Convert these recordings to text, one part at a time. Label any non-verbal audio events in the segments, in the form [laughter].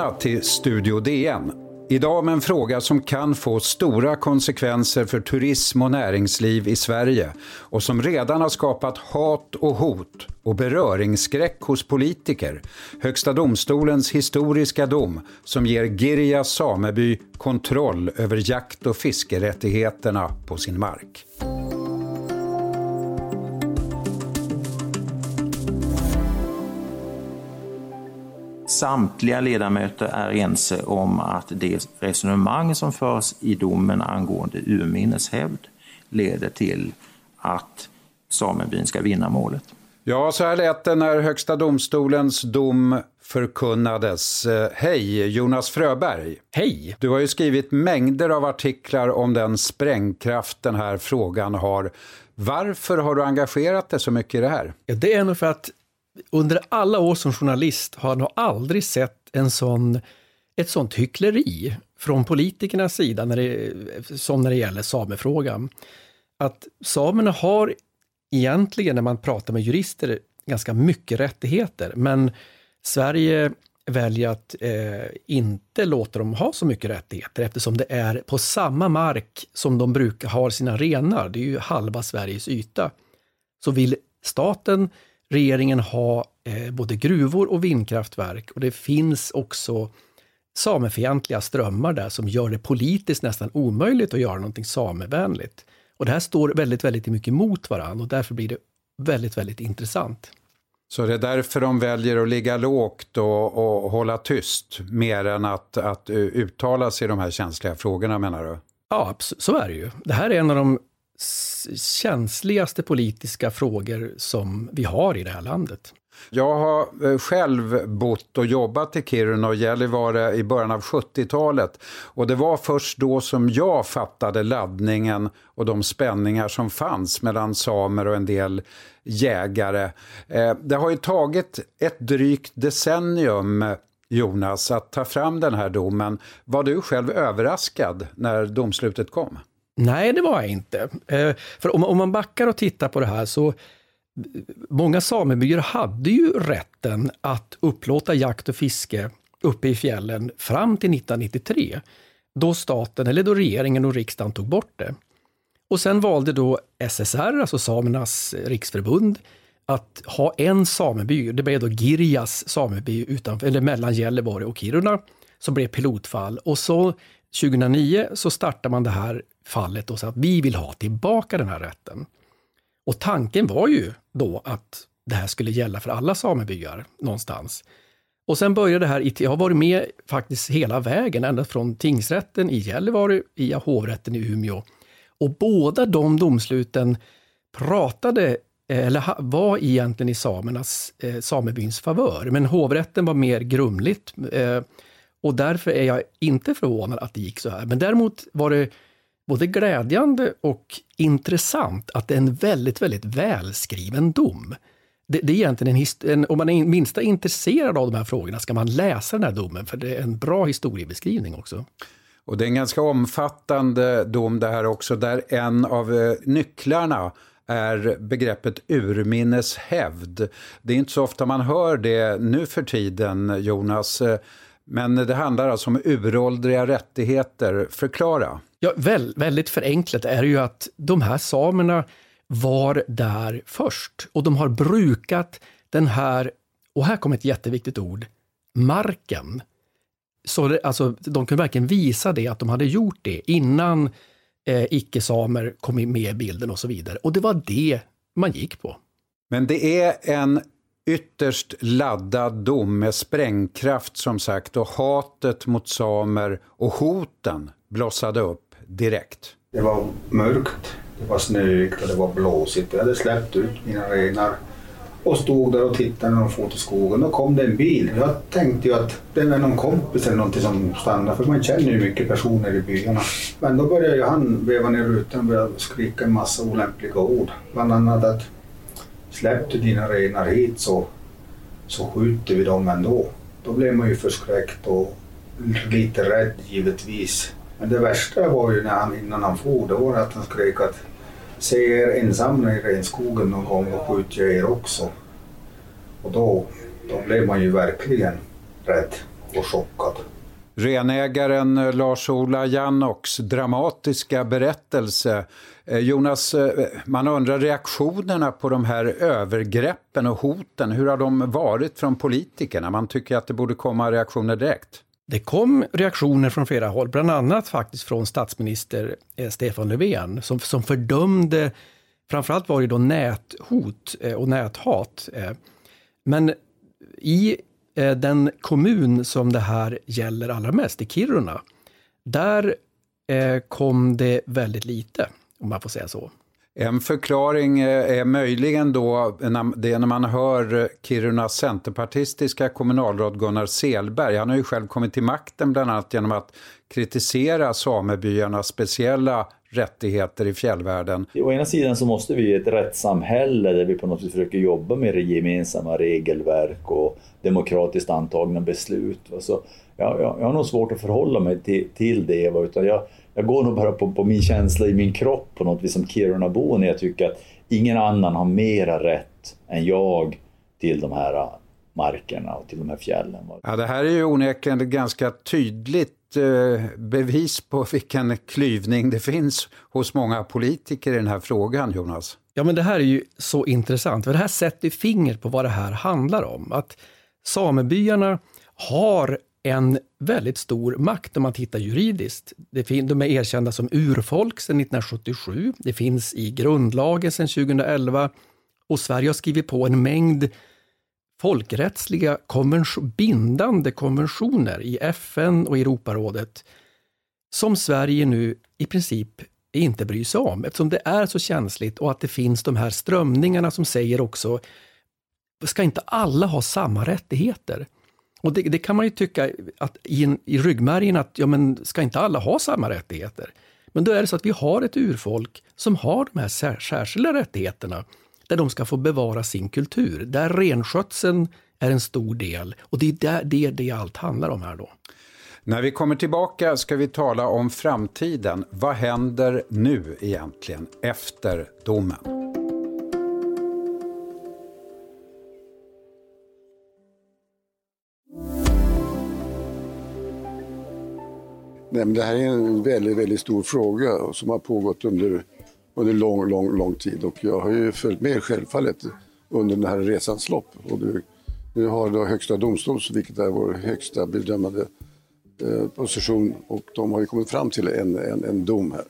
Välkomna till Studio DN. Idag med en fråga som kan få stora konsekvenser för turism och näringsliv i Sverige och som redan har skapat hat och hot och beröringsskräck hos politiker. Högsta domstolens historiska dom som ger Girjas sameby kontroll över jakt och fiskerättigheterna på sin mark. Samtliga ledamöter är ense om att det resonemang som förs i domen angående urminnes hävd leder till att samebyn ska vinna målet. Ja, så här lät det när Högsta domstolens dom förkunnades. Hej, Jonas Fröberg. Hej. Du har ju skrivit mängder av artiklar om den sprängkraft den här frågan har. Varför har du engagerat dig så mycket i det här? Ja, det är nog för att under alla år som journalist har jag nog aldrig sett en sån, ett sånt hyckleri från politikernas sida när det, som när det gäller samefrågan. Att samerna har egentligen, när man pratar med jurister, ganska mycket rättigheter, men Sverige väljer att eh, inte låta dem ha så mycket rättigheter eftersom det är på samma mark som de brukar ha sina renar, det är ju halva Sveriges yta. Så vill staten regeringen ha eh, både gruvor och vindkraftverk och det finns också samefientliga strömmar där som gör det politiskt nästan omöjligt att göra någonting samevänligt. Och det här står väldigt, väldigt mycket mot varandra och därför blir det väldigt, väldigt intressant. Så det är därför de väljer att ligga lågt och, och hålla tyst mer än att, att uttala sig i de här känsliga frågorna menar du? Ja, så är det ju. Det här är en av de känsligaste politiska frågor som vi har i det här landet. Jag har eh, själv bott och jobbat i Kiruna och Gällivare i början av 70-talet. Och det var först då som jag fattade laddningen och de spänningar som fanns mellan samer och en del jägare. Eh, det har ju tagit ett drygt decennium Jonas, att ta fram den här domen. Var du själv överraskad när domslutet kom? Nej, det var jag inte. Eh, för om, man backar och tittar på det här så eh, Många samebyar hade ju rätten att upplåta jakt och fiske uppe i fjällen fram till 1993. Då staten, eller då regeringen och riksdagen tog bort det. Och sen valde då SSR, alltså Samernas riksförbund, att ha en sameby. Det blev då Girjas sameby utanför, eller mellan Gällivare och Kiruna, som blev pilotfall. Och så 2009 så startar man det här fallet och sa att vi vill ha tillbaka den här rätten. Och tanken var ju då att det här skulle gälla för alla samebyar någonstans. Och sen började det här, jag har varit med faktiskt hela vägen, ända från tingsrätten i Gällivare, via hovrätten i Umeå. Och båda de domsluten pratade, eh, eller var egentligen i samernas, eh, samebyns favör. Men hovrätten var mer grumligt. Eh, och därför är jag inte förvånad att det gick så här. Men däremot var det både glädjande och intressant att det är en väldigt, väldigt välskriven dom. Det, det är egentligen en, en, om man är minsta intresserad av de här frågorna ska man läsa den här domen, för det är en bra historiebeskrivning också. Och det är en ganska omfattande dom det här också, där en av eh, nycklarna är begreppet urminnes hävd. Det är inte så ofta man hör det nu för tiden, Jonas. Eh, men det handlar alltså om uråldriga rättigheter. Förklara. Ja, väl, väldigt förenklat är det ju att de här samerna var där först och de har brukat den här, och här kommer ett jätteviktigt ord, marken. Så det, alltså, de kunde verkligen visa det, att de hade gjort det innan eh, icke-samer kom med i bilden och så vidare. Och det var det man gick på. Men det är en ytterst laddad dom med sprängkraft som sagt och hatet mot samer och hoten blossade upp direkt. Det var mörkt, det var snöigt och det var blåsigt. Jag hade släppt ut mina renar och stod där och tittade när de for till skogen. Då kom det en bil. Jag tänkte ju att det var någon kompis eller någonting som stannade för man känner ju mycket personer i byarna. Men då började ju han veva ner rutan och började skrika en massa olämpliga ord. Bland annat att släpp du dina renar hit så, så skjuter vi dem ändå. Då blev man ju förskräckt och lite rädd givetvis. Men det värsta var ju när han, innan han for, det var att han skrek att se er ensamma i renskogen någon gång och skjuter jag er också. Och då, då blev man ju verkligen rädd. och chockad. Renägaren eh, Lars-Ola Jannocks dramatiska berättelse. Eh, Jonas, eh, man undrar reaktionerna på de här övergreppen och hoten. Hur har de varit från politikerna? Man tycker att det borde komma reaktioner direkt. Det kom reaktioner från flera håll, bland annat faktiskt från statsminister Stefan Löfven som, som fördömde, framförallt var det då näthot och näthat. Men i Eh, den kommun som det här gäller allra mest, i Kiruna, där eh, kom det väldigt lite, om man får säga så. En förklaring eh, är möjligen då det är när man hör Kirunas centerpartistiska kommunalråd Gunnar Selberg. Han har ju själv kommit till makten bland annat genom att kritisera samebyarnas speciella rättigheter i fjällvärlden. Å ena sidan så måste vi i ett rättssamhälle där vi på något sätt försöker jobba med det gemensamma regelverk och demokratiskt antagna beslut. Alltså, jag, jag, jag har nog svårt att förhålla mig till, till det, utan jag, jag går nog bara på, på min känsla i min kropp på något vis som Kirunabo när jag tycker att ingen annan har mera rätt än jag till de här markerna och till de här fjällen. Ja, det här är ju onekligen ett ganska tydligt Eh, bevis på vilken klyvning det finns hos många politiker i den här frågan, Jonas. Ja, men det här är ju så intressant, för det här sätter fingret på vad det här handlar om. Att samebyarna har en väldigt stor makt om man tittar juridiskt. De är erkända som urfolk sedan 1977. Det finns i grundlagen sedan 2011 och Sverige har skrivit på en mängd folkrättsliga konvention, bindande konventioner i FN och Europarådet som Sverige nu i princip inte bryr sig om eftersom det är så känsligt och att det finns de här strömningarna som säger också ska inte alla ha samma rättigheter? Och det, det kan man ju tycka att i, en, i ryggmärgen att ja, men ska inte alla ha samma rättigheter? Men då är det så att vi har ett urfolk som har de här särskilda rättigheterna där de ska få bevara sin kultur. Där renskötseln är en stor del och det är där, det, det allt handlar om här då. När vi kommer tillbaka ska vi tala om framtiden. Vad händer nu egentligen efter domen? Nej, men det här är en väldigt, väldigt stor fråga som har pågått under under lång, lång, lång tid. Och jag har ju följt med självfallet under den här resans lopp. Och nu, nu har då Högsta domstolen, vilket är vår högsta bedömande eh, position, och de har ju kommit fram till en, en, en dom här.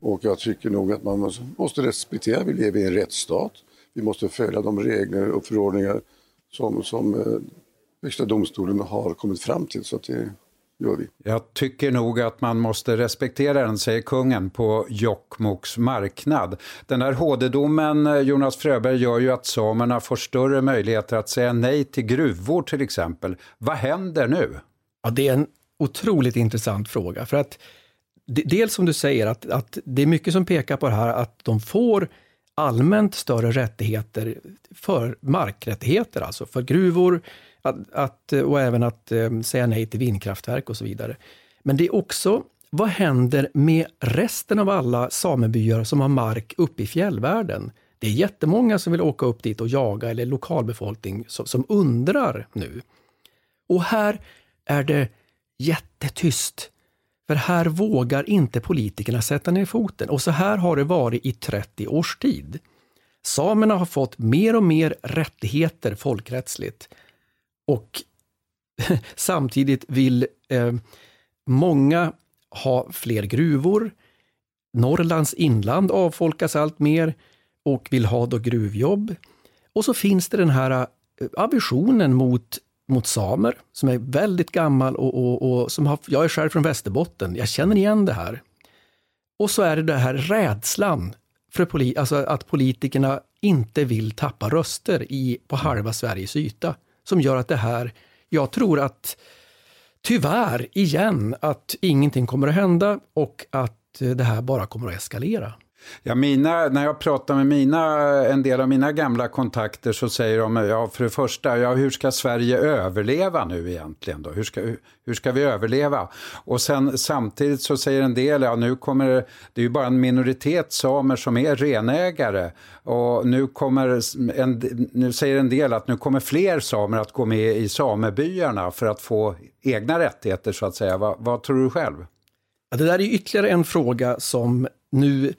Och jag tycker nog att man måste respektera, vi lever i en rättsstat. Vi måste följa de regler och förordningar som, som eh, Högsta domstolen har kommit fram till. Så det, gör vi. Jag tycker nog att man måste respektera den, säger kungen på Jokkmokks marknad. Den här HD-domen, eh, Jonas Fröberg, gör ju att samerna får större möjligheter att säga nej till gruvor till exempel. Vad händer nu? Ja, det är en otroligt intressant fråga. För att Dels som du säger, att, att det är mycket som pekar på det här att de får allmänt större rättigheter för markrättigheter, alltså för gruvor, att, att, och även att eh, säga nej till vindkraftverk och så vidare. Men det är också, vad händer med resten av alla samebyar som har mark uppe i fjällvärlden? Det är jättemånga som vill åka upp dit och jaga, eller lokalbefolkning som, som undrar nu. Och här är det jättetyst. För här vågar inte politikerna sätta ner foten. Och så här har det varit i 30 års tid. Samerna har fått mer och mer rättigheter folkrättsligt. Och [laughs] samtidigt vill eh, många ha fler gruvor. Norrlands inland avfolkas allt mer och vill ha då gruvjobb. Och så finns det den här eh, aversionen mot, mot samer som är väldigt gammal och, och, och som har, jag är själv från Västerbotten, jag känner igen det här. Och så är det den här rädslan för poli, alltså att politikerna inte vill tappa röster i, på halva Sveriges yta som gör att det här, jag tror att tyvärr igen att ingenting kommer att hända och att eh, det här bara kommer att eskalera. Ja, mina, när jag pratar med mina, en del av mina gamla kontakter så säger de, ja för det första, ja, hur ska Sverige överleva nu egentligen då? Hur ska, hur ska vi överleva? Och sen samtidigt så säger en del, ja nu kommer, det är ju bara en minoritet samer som är renägare. Och nu kommer, en, nu säger en del att nu kommer fler samer att gå med i samebyarna för att få egna rättigheter så att säga. Va, vad tror du själv? Ja, det där är ytterligare en fråga som nu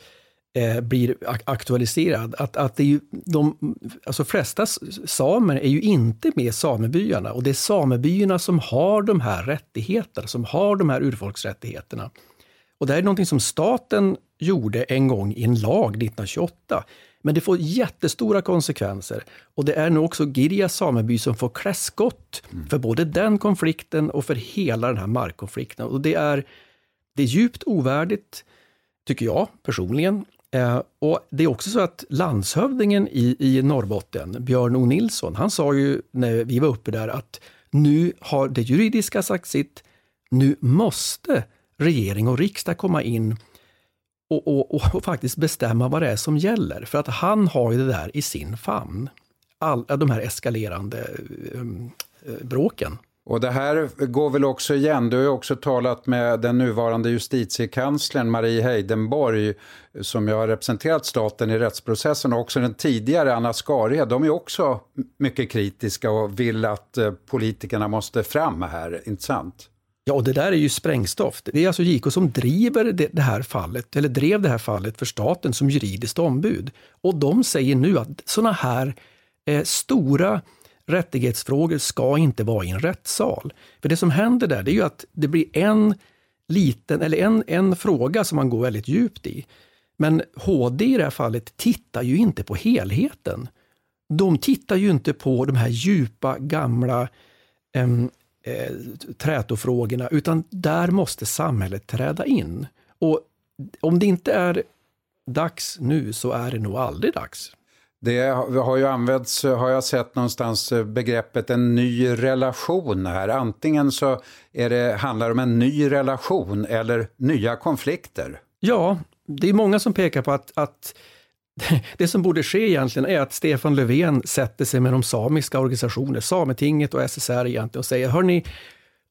eh, blir aktualiserad. Att, att det är ju de alltså flesta samer är ju inte med i samebyarna och det är samebyarna som har de här rättigheterna, som har de här urfolksrättigheterna. Och det här är någonting som staten gjorde en gång i en lag 1928. Men det får jättestora konsekvenser. Och det är nu också Girjas sameby som får klä skott mm. för både den konflikten och för hela den här markkonflikten. Och det är, det är djupt ovärdigt, tycker jag personligen. Eh, och Det är också så att landshövdingen i, i Norrbotten, Björn O Nilsson, han sa ju när vi var uppe där att nu har det juridiska sagt sitt, nu måste regering och riksdag komma in och, och, och, faktiskt bestämma vad det är som gäller. För att han har ju det där i sin famn. All, de här eskalerande um, bråken. Och det här går väl också igen, du har ju också talat med den nuvarande justitiekanslern Marie Heidenborg som ju har representerat staten i rättsprocessen och också den tidigare Anna Skarhed. De är också mycket kritiska och vill att eh, politikerna måste fram här, inte sant? Ja, och det där är ju sprängstoff. Det är alltså JK som driver det här fallet, eller drev det här fallet för staten som juridiskt ombud. Och de säger nu att sådana här eh, stora rättighetsfrågor ska inte vara i en rättssal. För det som händer där, det är ju att det blir en liten, eller en, en fråga som man går väldigt djupt i. Men HD i det här fallet tittar ju inte på helheten. De tittar ju inte på de här djupa, gamla äm, eh, trätofrågorna, utan där måste samhället träda in. Och om det inte är dags nu så är det nog aldrig dags. Det har ju använts, har jag sett någonstans, begreppet en ny relation här. Antingen så är det, handlar det om en ny relation eller nya konflikter. Ja, det är många som pekar på att, att [laughs] det som borde ske egentligen är att Stefan Löfven sätter sig med de samiska organisationerna, Sametinget och SSR egentligen och säger, hörni,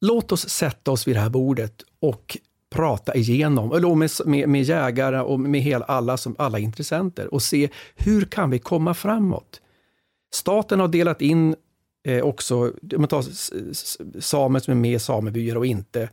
låt oss sätta oss vid det här bordet och prata igenom, eller med, med, med jägare och med hela, alla, som, alla intressenter och se hur kan vi komma framåt? Staten har delat in eh, också, om man tar samer som är med i samebyar och inte,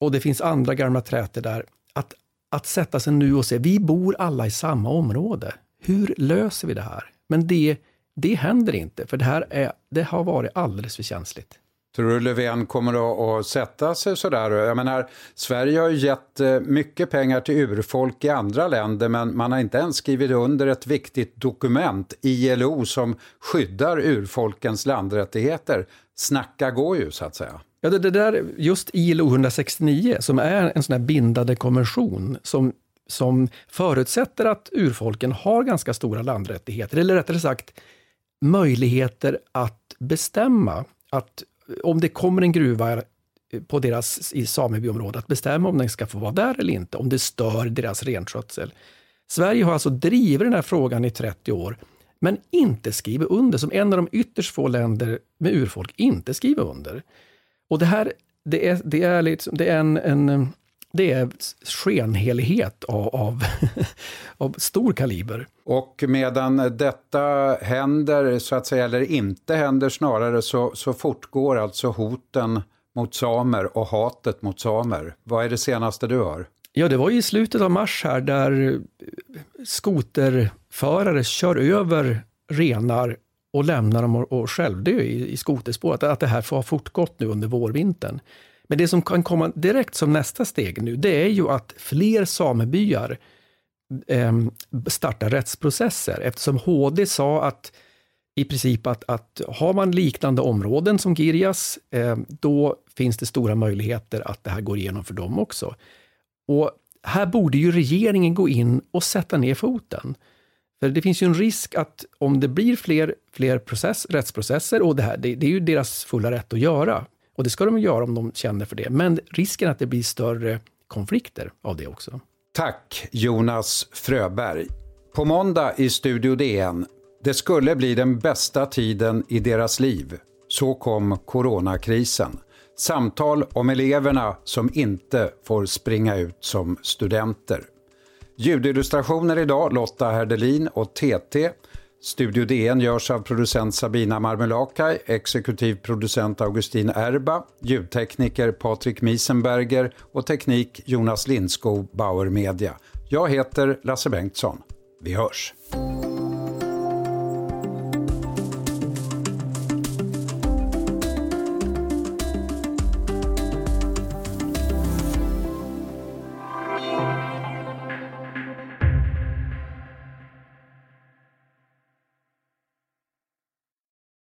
och det finns andra gamla trätor där, att, att sätta sig nu och se, vi bor alla i samma område. Hur löser vi det här? Men det, det händer inte, för det här är, det har varit alldeles för känsligt. Tror du Löfven kommer att, sätta sig sådär? Jag menar, Sverige har ju gett eh, mycket pengar till urfolk i andra länder men man har inte ens skrivit under ett viktigt dokument, ILO, som skyddar urfolkens landrättigheter. Snacka går ju så att säga. Ja, det, det där, just ILO 169 som är en sån här bindande konvention som, som förutsätter att urfolken har ganska stora landrättigheter, eller rättare sagt möjligheter att bestämma att om det kommer en gruva eh, på deras, i samebyområdet, att bestämma om den ska få vara där eller inte, om det stör deras renskötsel. Sverige har alltså drivit den här frågan i 30 år, men inte skrivit under, som en av de ytterst få länder med urfolk inte skriver under. Och det här, det är, det är, liksom, det är en, en det är skenhelighet av, av, [laughs] av, stor kaliber. Och medan detta händer, så att säga, eller inte händer snarare, så, så fortgår alltså hoten mot samer och hatet mot samer. Vad är det senaste du hör? Ja, det var i slutet av mars här där skoterförare kör över renar och lämnar dem och självdö i, i skoterspår. Att, att det här har fortgått nu under vårvintern. Men det som kan komma direkt som nästa steg nu, det är ju att fler samebyar eh, startar rättsprocesser. Eftersom HD sa att i princip att, att har man liknande områden som Girjas, eh, då finns det stora möjligheter att det här går igenom för dem också. Och här borde ju regeringen gå in och sätta ner foten. För det finns ju en risk att om det blir fler, fler process, rättsprocesser, och det här, det, det är ju deras fulla rätt att göra, och det ska de göra om de känner för det. Men risken är att det blir större konflikter av det också. Tack Jonas Fröberg. På måndag i Studio DN. Det skulle bli den bästa tiden i deras liv. Så kom coronakrisen. Samtal om eleverna som inte får springa ut som studenter. Ljudillustrationer idag Lotta Herdelin och TT. Studio DN görs av producent Sabina Marmelakai, exekutiv producent Augustin Erba, ljudtekniker Patrik Miesenberger och teknik Jonas Lindskog, Bauer Media. Jag heter Lasse Bengtsson. Vi hörs!